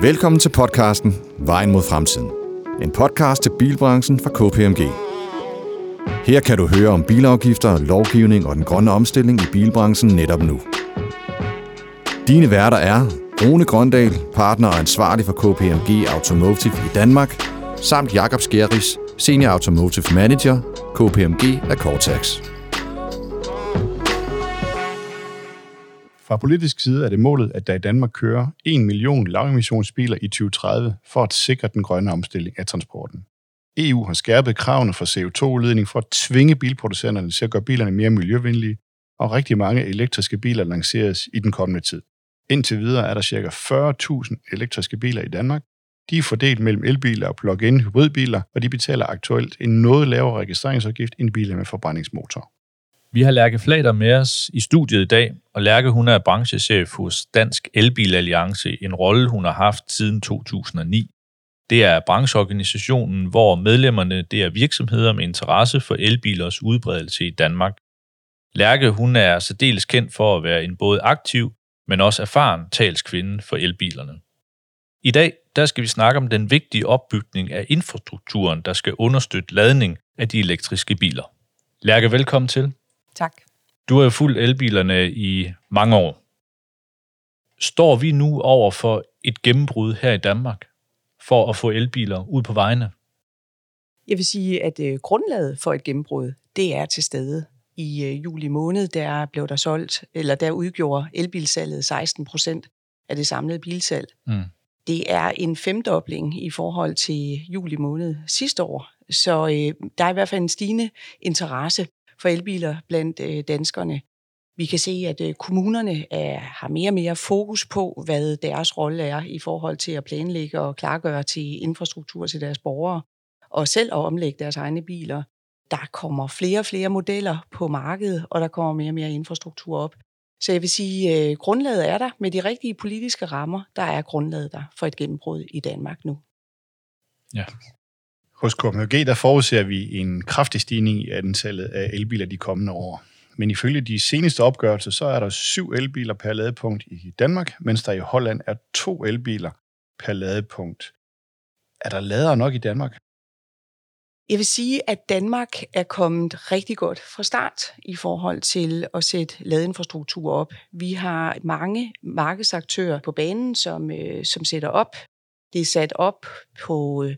Velkommen til podcasten Vejen mod fremtiden. En podcast til bilbranchen fra KPMG. Her kan du høre om bilafgifter, lovgivning og den grønne omstilling i bilbranchen netop nu. Dine værter er Rune Grøndal, partner og ansvarlig for KPMG Automotive i Danmark, samt Jakob Skjeris, Senior Automotive Manager, KPMG af Cortex. Fra politisk side er det målet, at der i Danmark kører 1 million lavemissionsbiler i 2030 for at sikre den grønne omstilling af transporten. EU har skærpet kravene for CO2-udledning for at tvinge bilproducenterne til at gøre bilerne mere miljøvenlige, og rigtig mange elektriske biler lanceres i den kommende tid. Indtil videre er der ca. 40.000 elektriske biler i Danmark. De er fordelt mellem elbiler og plug-in hybridbiler, og de betaler aktuelt en noget lavere registreringsafgift end biler med forbrændingsmotor. Vi har Lærke Flater med os i studiet i dag, og Lærke hun er branchechef hos Dansk Elbil Alliance, en rolle hun har haft siden 2009. Det er brancheorganisationen, hvor medlemmerne det er virksomheder med interesse for elbilers udbredelse i Danmark. Lærke hun er særdeles kendt for at være en både aktiv, men også erfaren talskvinde for elbilerne. I dag der skal vi snakke om den vigtige opbygning af infrastrukturen, der skal understøtte ladning af de elektriske biler. Lærke, velkommen til. Tak. Du har jo fulgt elbilerne i mange år. Står vi nu over for et gennembrud her i Danmark for at få elbiler ud på vejene? Jeg vil sige, at øh, grundlaget for et gennembrud, det er til stede. I øh, juli måned, der blev der solgt, eller der udgjorde elbilsalget 16 procent af det samlede bilsalg. Mm. Det er en femdobling i forhold til juli måned sidste år. Så øh, der er i hvert fald en stigende interesse for elbiler blandt øh, danskerne. Vi kan se, at øh, kommunerne er, har mere og mere fokus på, hvad deres rolle er i forhold til at planlægge og klargøre til infrastruktur til deres borgere, og selv at omlægge deres egne biler. Der kommer flere og flere modeller på markedet, og der kommer mere og mere infrastruktur op. Så jeg vil sige, at øh, grundlaget er der. Med de rigtige politiske rammer, der er grundlaget der for et gennembrud i Danmark nu. Ja. Hos KMHG der forudser vi en kraftig stigning i antallet af elbiler de kommende år. Men ifølge de seneste opgørelser, så er der syv elbiler per ladepunkt i Danmark, mens der i Holland er to elbiler per ladepunkt. Er der ladere nok i Danmark? Jeg vil sige, at Danmark er kommet rigtig godt fra start i forhold til at sætte ladeinfrastruktur op. Vi har mange markedsaktører på banen, som, øh, som sætter op. Det er sat op på øh,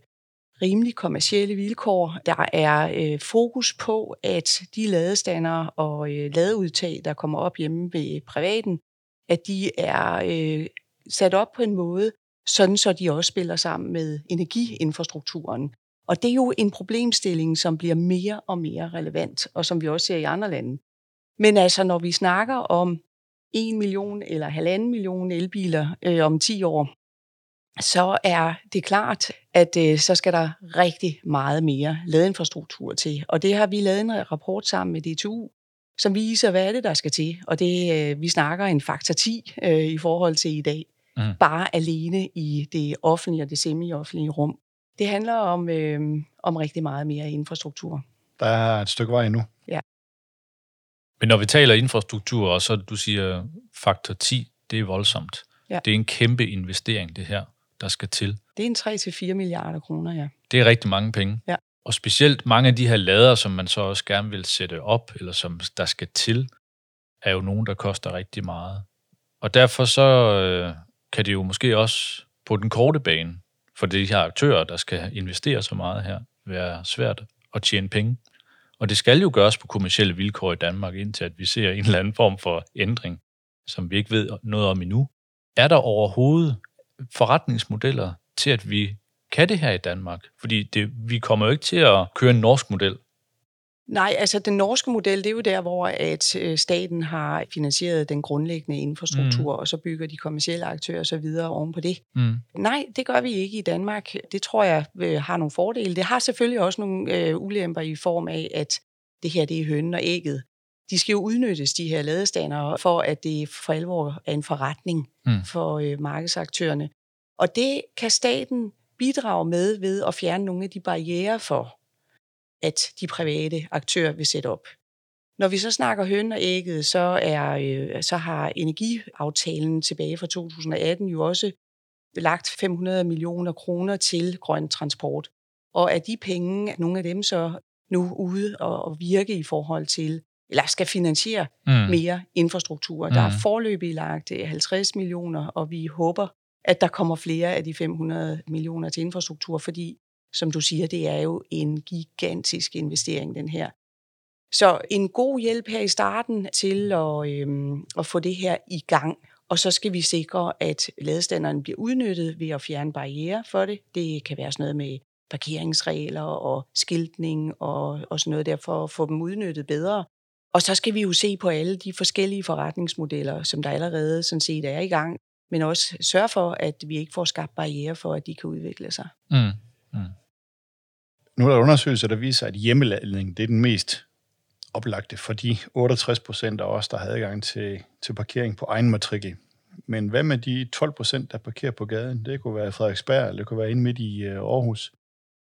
rimelig kommercielle vilkår. Der er øh, fokus på, at de ladestander og øh, ladeudtag, der kommer op hjemme ved privaten, at de er øh, sat op på en måde, sådan så de også spiller sammen med energiinfrastrukturen. Og det er jo en problemstilling, som bliver mere og mere relevant, og som vi også ser i andre lande. Men altså, når vi snakker om 1 million eller halvanden million elbiler øh, om 10 år, så er det klart, at øh, så skal der rigtig meget mere ladeinfrastruktur til. Og det har vi lavet en rapport sammen med DTU, som viser, hvad er det, der skal til. Og det, øh, vi snakker en faktor 10 øh, i forhold til i dag. Mm. Bare alene i det offentlige og det semi-offentlige rum. Det handler om, øh, om rigtig meget mere infrastruktur. Der er et stykke vej endnu. Ja. Men når vi taler infrastruktur, og så du siger faktor 10, det er voldsomt. Ja. Det er en kæmpe investering, det her der skal til. Det er en 3-4 milliarder kroner, ja. Det er rigtig mange penge. Ja. Og specielt mange af de her lader, som man så også gerne vil sætte op, eller som der skal til, er jo nogen, der koster rigtig meget. Og derfor så øh, kan det jo måske også på den korte bane, for de her aktører, der skal investere så meget her, være svært at tjene penge. Og det skal jo gøres på kommersielle vilkår i Danmark, indtil at vi ser en eller anden form for ændring, som vi ikke ved noget om endnu. Er der overhovedet forretningsmodeller til, at vi kan det her i Danmark? Fordi det, vi kommer jo ikke til at køre en norsk model. Nej, altså den norske model, det er jo der, hvor at øh, staten har finansieret den grundlæggende infrastruktur, mm. og så bygger de kommersielle aktører så videre oven på det. Mm. Nej, det gør vi ikke i Danmark. Det tror jeg øh, har nogle fordele. Det har selvfølgelig også nogle øh, ulemper i form af, at det her det er hønnen og ægget. De skal jo udnyttes, de her ladestander, for at det for alvor er en forretning mm. for øh, markedsaktørerne. Og det kan staten bidrage med ved at fjerne nogle af de barriere for, at de private aktører vil sætte op. Når vi så snakker høn og ægget, så, er, øh, så har energiaftalen tilbage fra 2018 jo også lagt 500 millioner kroner til grøn transport. Og er de penge, nogle af dem så nu ude og, og virke i forhold til, eller skal finansiere mm. mere infrastruktur. Mm. Der er forløbig lagt 50 millioner, og vi håber, at der kommer flere af de 500 millioner til infrastruktur, fordi, som du siger, det er jo en gigantisk investering, den her. Så en god hjælp her i starten til at, øhm, at få det her i gang. Og så skal vi sikre, at ladestanderen bliver udnyttet ved at fjerne barriere for det. Det kan være sådan noget med parkeringsregler og skiltning og, og sådan noget der for at få dem udnyttet bedre. Og så skal vi jo se på alle de forskellige forretningsmodeller, som der allerede sådan set er i gang, men også sørge for, at vi ikke får skabt barriere for, at de kan udvikle sig. Mm. Mm. Nu er der undersøgelser, der viser, at hjemmeladning det er den mest oplagte for de 68 procent af os, der har adgang til, til parkering på egen matrikel. Men hvad med de 12 procent, der parkerer på gaden? Det kunne være Frederiksberg, eller det kunne være inde midt i øh, Aarhus.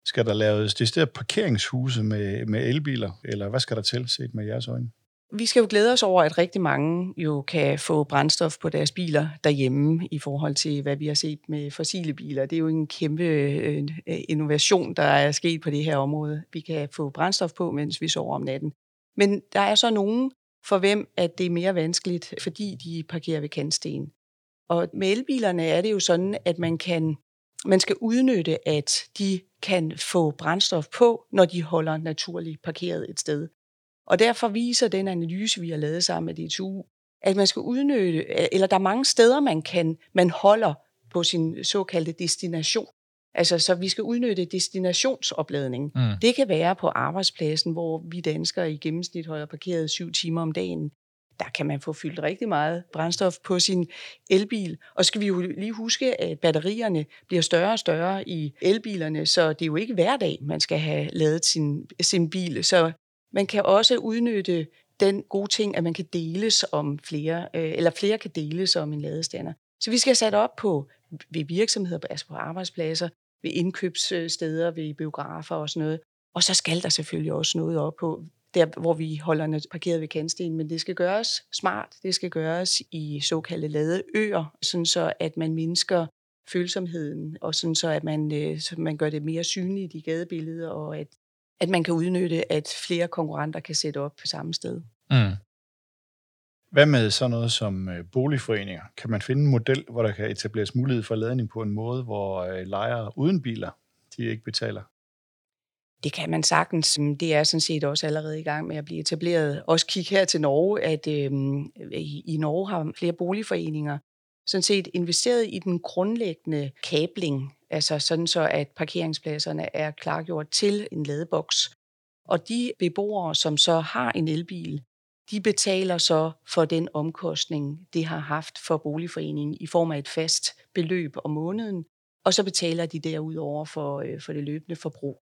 Skal der laves det parkeringshuse med, med elbiler, eller hvad skal der til, set med jeres øjne? Vi skal jo glæde os over, at rigtig mange jo kan få brændstof på deres biler derhjemme i forhold til, hvad vi har set med fossile biler. Det er jo en kæmpe øh, innovation, der er sket på det her område. Vi kan få brændstof på, mens vi sover om natten. Men der er så nogen, for hvem at det er mere vanskeligt, fordi de parkerer ved kantsten. Og med elbilerne er det jo sådan, at man kan man skal udnytte, at de kan få brændstof på, når de holder naturligt parkeret et sted. Og derfor viser den analyse, vi har lavet sammen med DTU, at man skal udnytte, eller der er mange steder, man kan, man holder på sin såkaldte destination. Altså, så vi skal udnytte destinationsopladning. Mm. Det kan være på arbejdspladsen, hvor vi danskere i gennemsnit holder parkeret syv timer om dagen. Der kan man få fyldt rigtig meget brændstof på sin elbil. Og så skal vi jo lige huske, at batterierne bliver større og større i elbilerne, så det er jo ikke hver dag, man skal have lavet sin, sin bil. Så man kan også udnytte den gode ting, at man kan deles om flere, øh, eller flere kan deles om en ladestander. Så vi skal have sat op på ved virksomheder, altså på arbejdspladser, ved indkøbssteder, ved biografer og sådan noget. Og så skal der selvfølgelig også noget op på, der hvor vi holder parkeret ved kantsten, men det skal gøres smart, det skal gøres i såkaldte ladeøer, sådan så at man mindsker følsomheden, og sådan så at man, øh, så man gør det mere synligt i gadebilledet, og at at man kan udnytte, at flere konkurrenter kan sætte op på samme sted. Mm. Hvad med sådan noget som øh, boligforeninger? Kan man finde en model, hvor der kan etableres mulighed for ladning på en måde, hvor øh, lejere uden biler, de ikke betaler? Det kan man sagtens. Mm, det er sådan set også allerede i gang med at blive etableret. Også kig her til Norge, at øh, i Norge har flere boligforeninger sådan set investeret i den grundlæggende kabling Altså sådan så, at parkeringspladserne er klargjort til en ladeboks. Og de beboere, som så har en elbil, de betaler så for den omkostning, det har haft for boligforeningen i form af et fast beløb om måneden, og så betaler de derudover for, øh, for det løbende forbrug.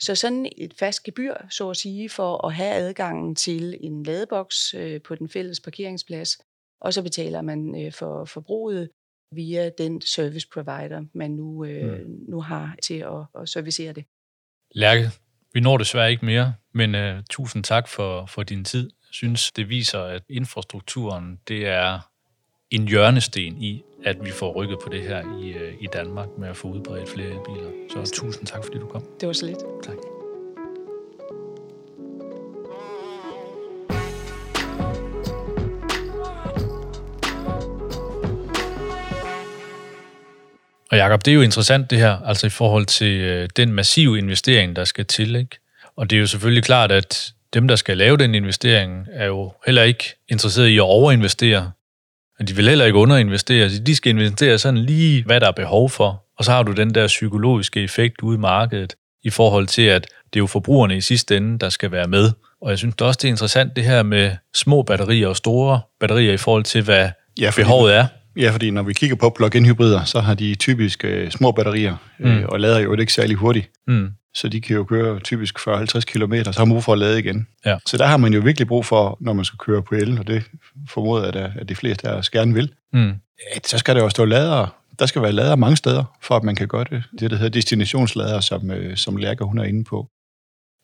Så sådan et fast gebyr, så at sige, for at have adgangen til en ladeboks øh, på den fælles parkeringsplads, og så betaler man øh, for forbruget via den service provider, man nu, øh, mm. nu har til at, at servicere det. Lærke, vi når desværre ikke mere, men uh, tusind tak for, for din tid. Jeg synes, det viser, at infrastrukturen det er en hjørnesten i, at vi får rykket på det her i, uh, i Danmark med at få udbredt flere elbiler. Så tusind tak, fordi du kom. Det var så lidt. Tak. Og Jacob, det er jo interessant det her, altså i forhold til øh, den massive investering, der skal til. Ikke? Og det er jo selvfølgelig klart, at dem, der skal lave den investering, er jo heller ikke interesseret i at overinvestere. Men de vil heller ikke underinvestere. De skal investere sådan lige, hvad der er behov for. Og så har du den der psykologiske effekt ude i markedet, i forhold til, at det er jo forbrugerne i sidste ende, der skal være med. Og jeg synes også, det er interessant det her med små batterier og store batterier i forhold til, hvad ja, behovet er. Ja, fordi når vi kigger på plug-in hybrider, så har de typisk øh, små batterier, øh, mm. og lader jo ikke særlig hurtigt. Mm. Så de kan jo køre typisk 40-50 km, så har man brug for at lade igen. Ja. Så der har man jo virkelig brug for, når man skal køre på el, og det formoder jeg, at de fleste af os gerne vil. Mm. At så skal der jo stå lader. Der skal være lader mange steder, for at man kan gøre det. Det, der hedder destinationslader, som, øh, som Lærker hun er inde på.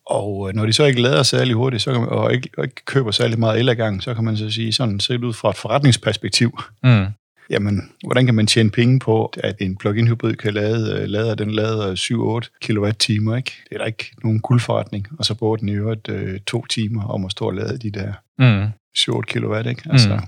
Og øh, når de så ikke lader særlig hurtigt, så kan man, og, ikke, og ikke køber særlig meget el ad gang, så kan man så sige, sådan set ud fra et forretningsperspektiv, mm jamen, hvordan kan man tjene penge på, at en plug-in hybrid kan lade, øh, lade den lader 7-8 kWh, ikke? Det er der ikke nogen guldforretning, og så bruger den i øvrigt øh, to timer om at stå og lade de der Mm. 7-8 kW, ikke? Altså, Mm.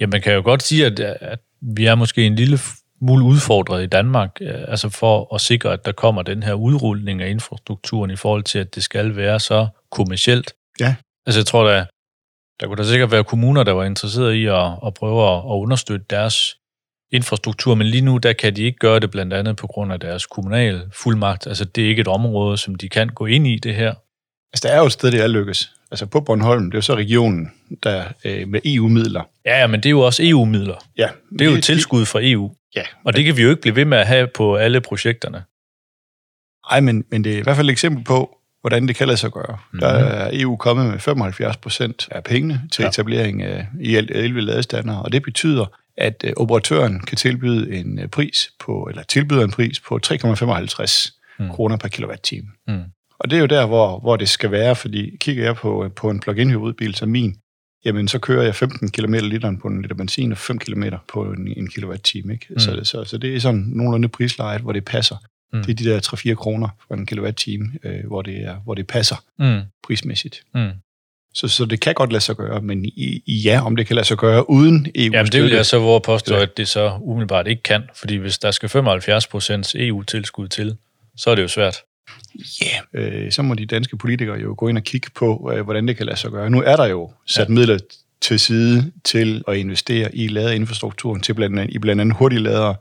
Ja, man kan jo godt sige, at, at vi er måske en lille smule udfordret i Danmark, øh, altså for at sikre, at der kommer den her udrulning af infrastrukturen i forhold til, at det skal være så kommercielt. Ja. Altså jeg tror, der, der kunne der sikkert være kommuner, der var interesserede i at, at prøve at, at understøtte deres infrastruktur, men lige nu, der kan de ikke gøre det blandt andet på grund af deres kommunal fuldmagt. Altså det er ikke et område, som de kan gå ind i det her. altså, der er jo et sted, det er lykkes. Altså på Bornholm, det er jo så regionen, der øh, med EU-midler. Ja, ja, men det er jo også EU-midler. Ja, Det er jo et tilskud fra EU, Ja, og det kan vi jo ikke blive ved med at have på alle projekterne. Nej, men, men det er i hvert fald et eksempel på, hvordan det kan lade sig gøre. Mm-hmm. Der er EU kommet med 75 procent af pengene til Ja. etablering af i alt 11 ladestander, og det betyder, at øh, operatøren kan tilbyde en øh, pris på, eller tilbyder en pris på 3,55 Mm. kroner per kilowatt-time. Mm. Og det er jo der, hvor, hvor det skal være, fordi kigger jeg på, på en plug-in hybridbil som min, jamen så kører jeg 15 km literen på en liter benzin og 5 km på en, en kilowatt-time. Ikke? Mm. Så, så, så det er sådan nogenlunde prislejet, hvor det passer. Mm. Det er de der 3-4 kroner for en kilowatt-time, øh, hvor, det er, hvor det passer Mm. prismæssigt. Mm. Så, så det kan godt lade sig gøre, men i, i ja, om det kan lade sig gøre uden EU Jamen, det vil jeg så at påstå, at det så umiddelbart ikke kan, fordi hvis der skal 75 procent EU-tilskud til, så er det jo svært. Ja, øh, så må de danske politikere jo gå ind og kigge på, øh, hvordan det kan lade sig gøre. Nu er der jo sat ja. midler til side til at investere i ladeinfrastrukturen, til blandt andet, i blandt andet hurtigladere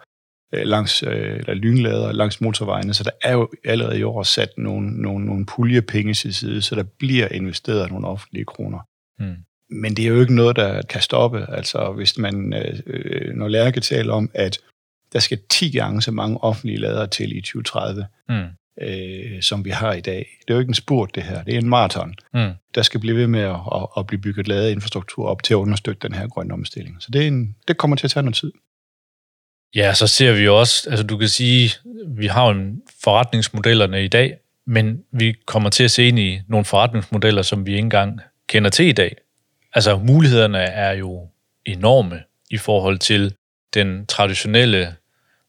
langs, øh, eller lynlader langs motorvejene, så der er jo allerede i år sat nogle, nogle, nogle puljepenge til side, så der bliver investeret nogle offentlige kroner. Mm. Men det er jo ikke noget, der kan stoppe. Altså, hvis man, øh, øh, når Lærke taler om, at der skal 10 gange så mange offentlige lader til i 2030, Mm. øh, som vi har i dag. Det er jo ikke en spurt, det her. Det er en maraton. Mm. Der skal blive ved med at, at, at blive bygget lavet infrastruktur op til at understøtte den her grønne omstilling. Så det, er en, det kommer til at tage noget tid. Ja, så ser vi jo også, altså du kan sige, vi har jo en- forretningsmodellerne i dag, men vi kommer til at se ind i nogle forretningsmodeller, som vi ikke engang kender til i dag. Altså mulighederne er jo enorme i forhold til den traditionelle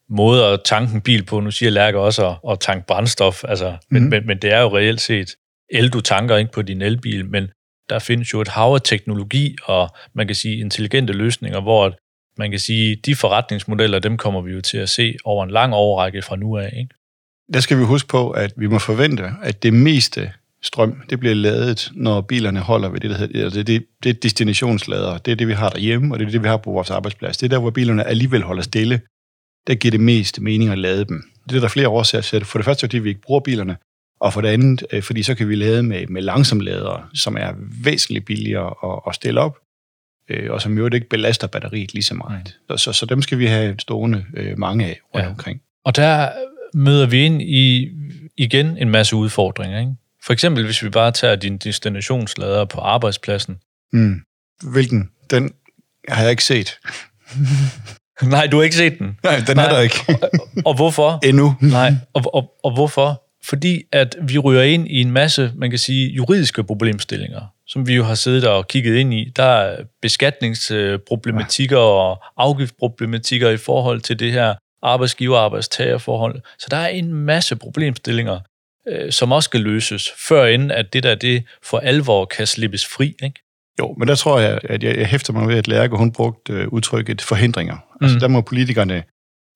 måde at tanke en bil på. Nu siger Lærke også at, at tanke brændstof, altså, men, Mhm. men, men det er jo reelt set el, du tanker ikke på din elbil, men der findes jo et hav af teknologi og man kan sige intelligente løsninger, hvor man kan sige, de forretningsmodeller, dem kommer vi jo til at se over en lang overrække fra nu af. Ikke? Der skal vi huske på, at vi må forvente, at det meste strøm, det bliver ladet, når bilerne holder ved det, der hedder, altså det, det, det er destinationslader. Det er det, vi har derhjemme, og det er det, vi har på vores arbejdsplads. Det er der, hvor bilerne alligevel holder stille. Der giver det mest mening at lade dem. Det er der flere årsager til. For det første, fordi vi ikke bruger bilerne, og for det andet, øh, fordi så kan vi lade med, med langsomladere, som er væsentligt billigere at, at stille op, øh, og som jo ikke belaster batteriet lige så meget. Så, så, så dem skal vi have stående øh, mange af rundt Ja. omkring. Og der møder vi ind i igen en masse udfordringer. Ikke? For eksempel, hvis vi bare tager din destinationslader på arbejdspladsen. Mm. Hvilken? Den har jeg ikke set. Nej, du har ikke set den. Nej, den Nej. er der ikke. Og hvorfor? Endnu. Nej, og, og, og hvorfor? Fordi at vi ryger ind i en masse, man kan sige, juridiske problemstillinger, som vi jo har siddet og kigget ind i. Der er beskatningsproblematikker og afgiftsproblematikker i forhold til det her arbejdsgiver-arbejdstagerforhold. Så der er en masse problemstillinger, øh, som også skal løses, før inden at det der det for alvor kan slippes fri. Ikke? Jo, men der tror jeg, at jeg, jeg hæfter mig ved, at Lærke, hun brugte øh, udtrykket forhindringer. Mm. Altså, Mm. der må politikerne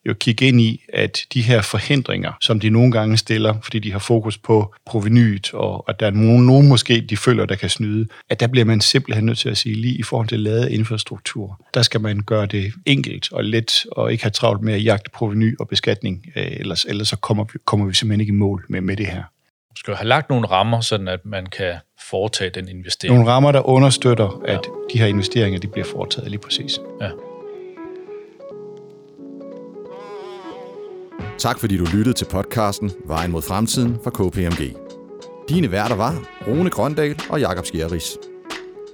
jo kigge ind i, at de her forhindringer, som de nogle gange stiller, fordi de har fokus på provenyet, og at der er nogen, nogen måske, de føler, der kan snyde, at der bliver man simpelthen nødt til at sige, lige i forhold til lavet infrastruktur, der skal man gøre det enkelt og let, og ikke have travlt med at jagte proveny og beskatning, øh, ellers, ellers så kommer vi, kommer vi simpelthen ikke i mål med, med det her. Skal have lagt nogle rammer, sådan at man kan foretage den investering. Nogle rammer, der understøtter, at de her investeringer, de bliver foretaget lige præcis. Ja. Tak fordi du lyttede til podcasten Vejen mod fremtiden fra KPMG. Dine værter var Rune Grøndal og Jakob Skjerris.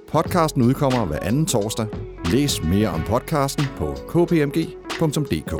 Podcasten udkommer hver anden torsdag. Læs mere om podcasten på kpmg.dk.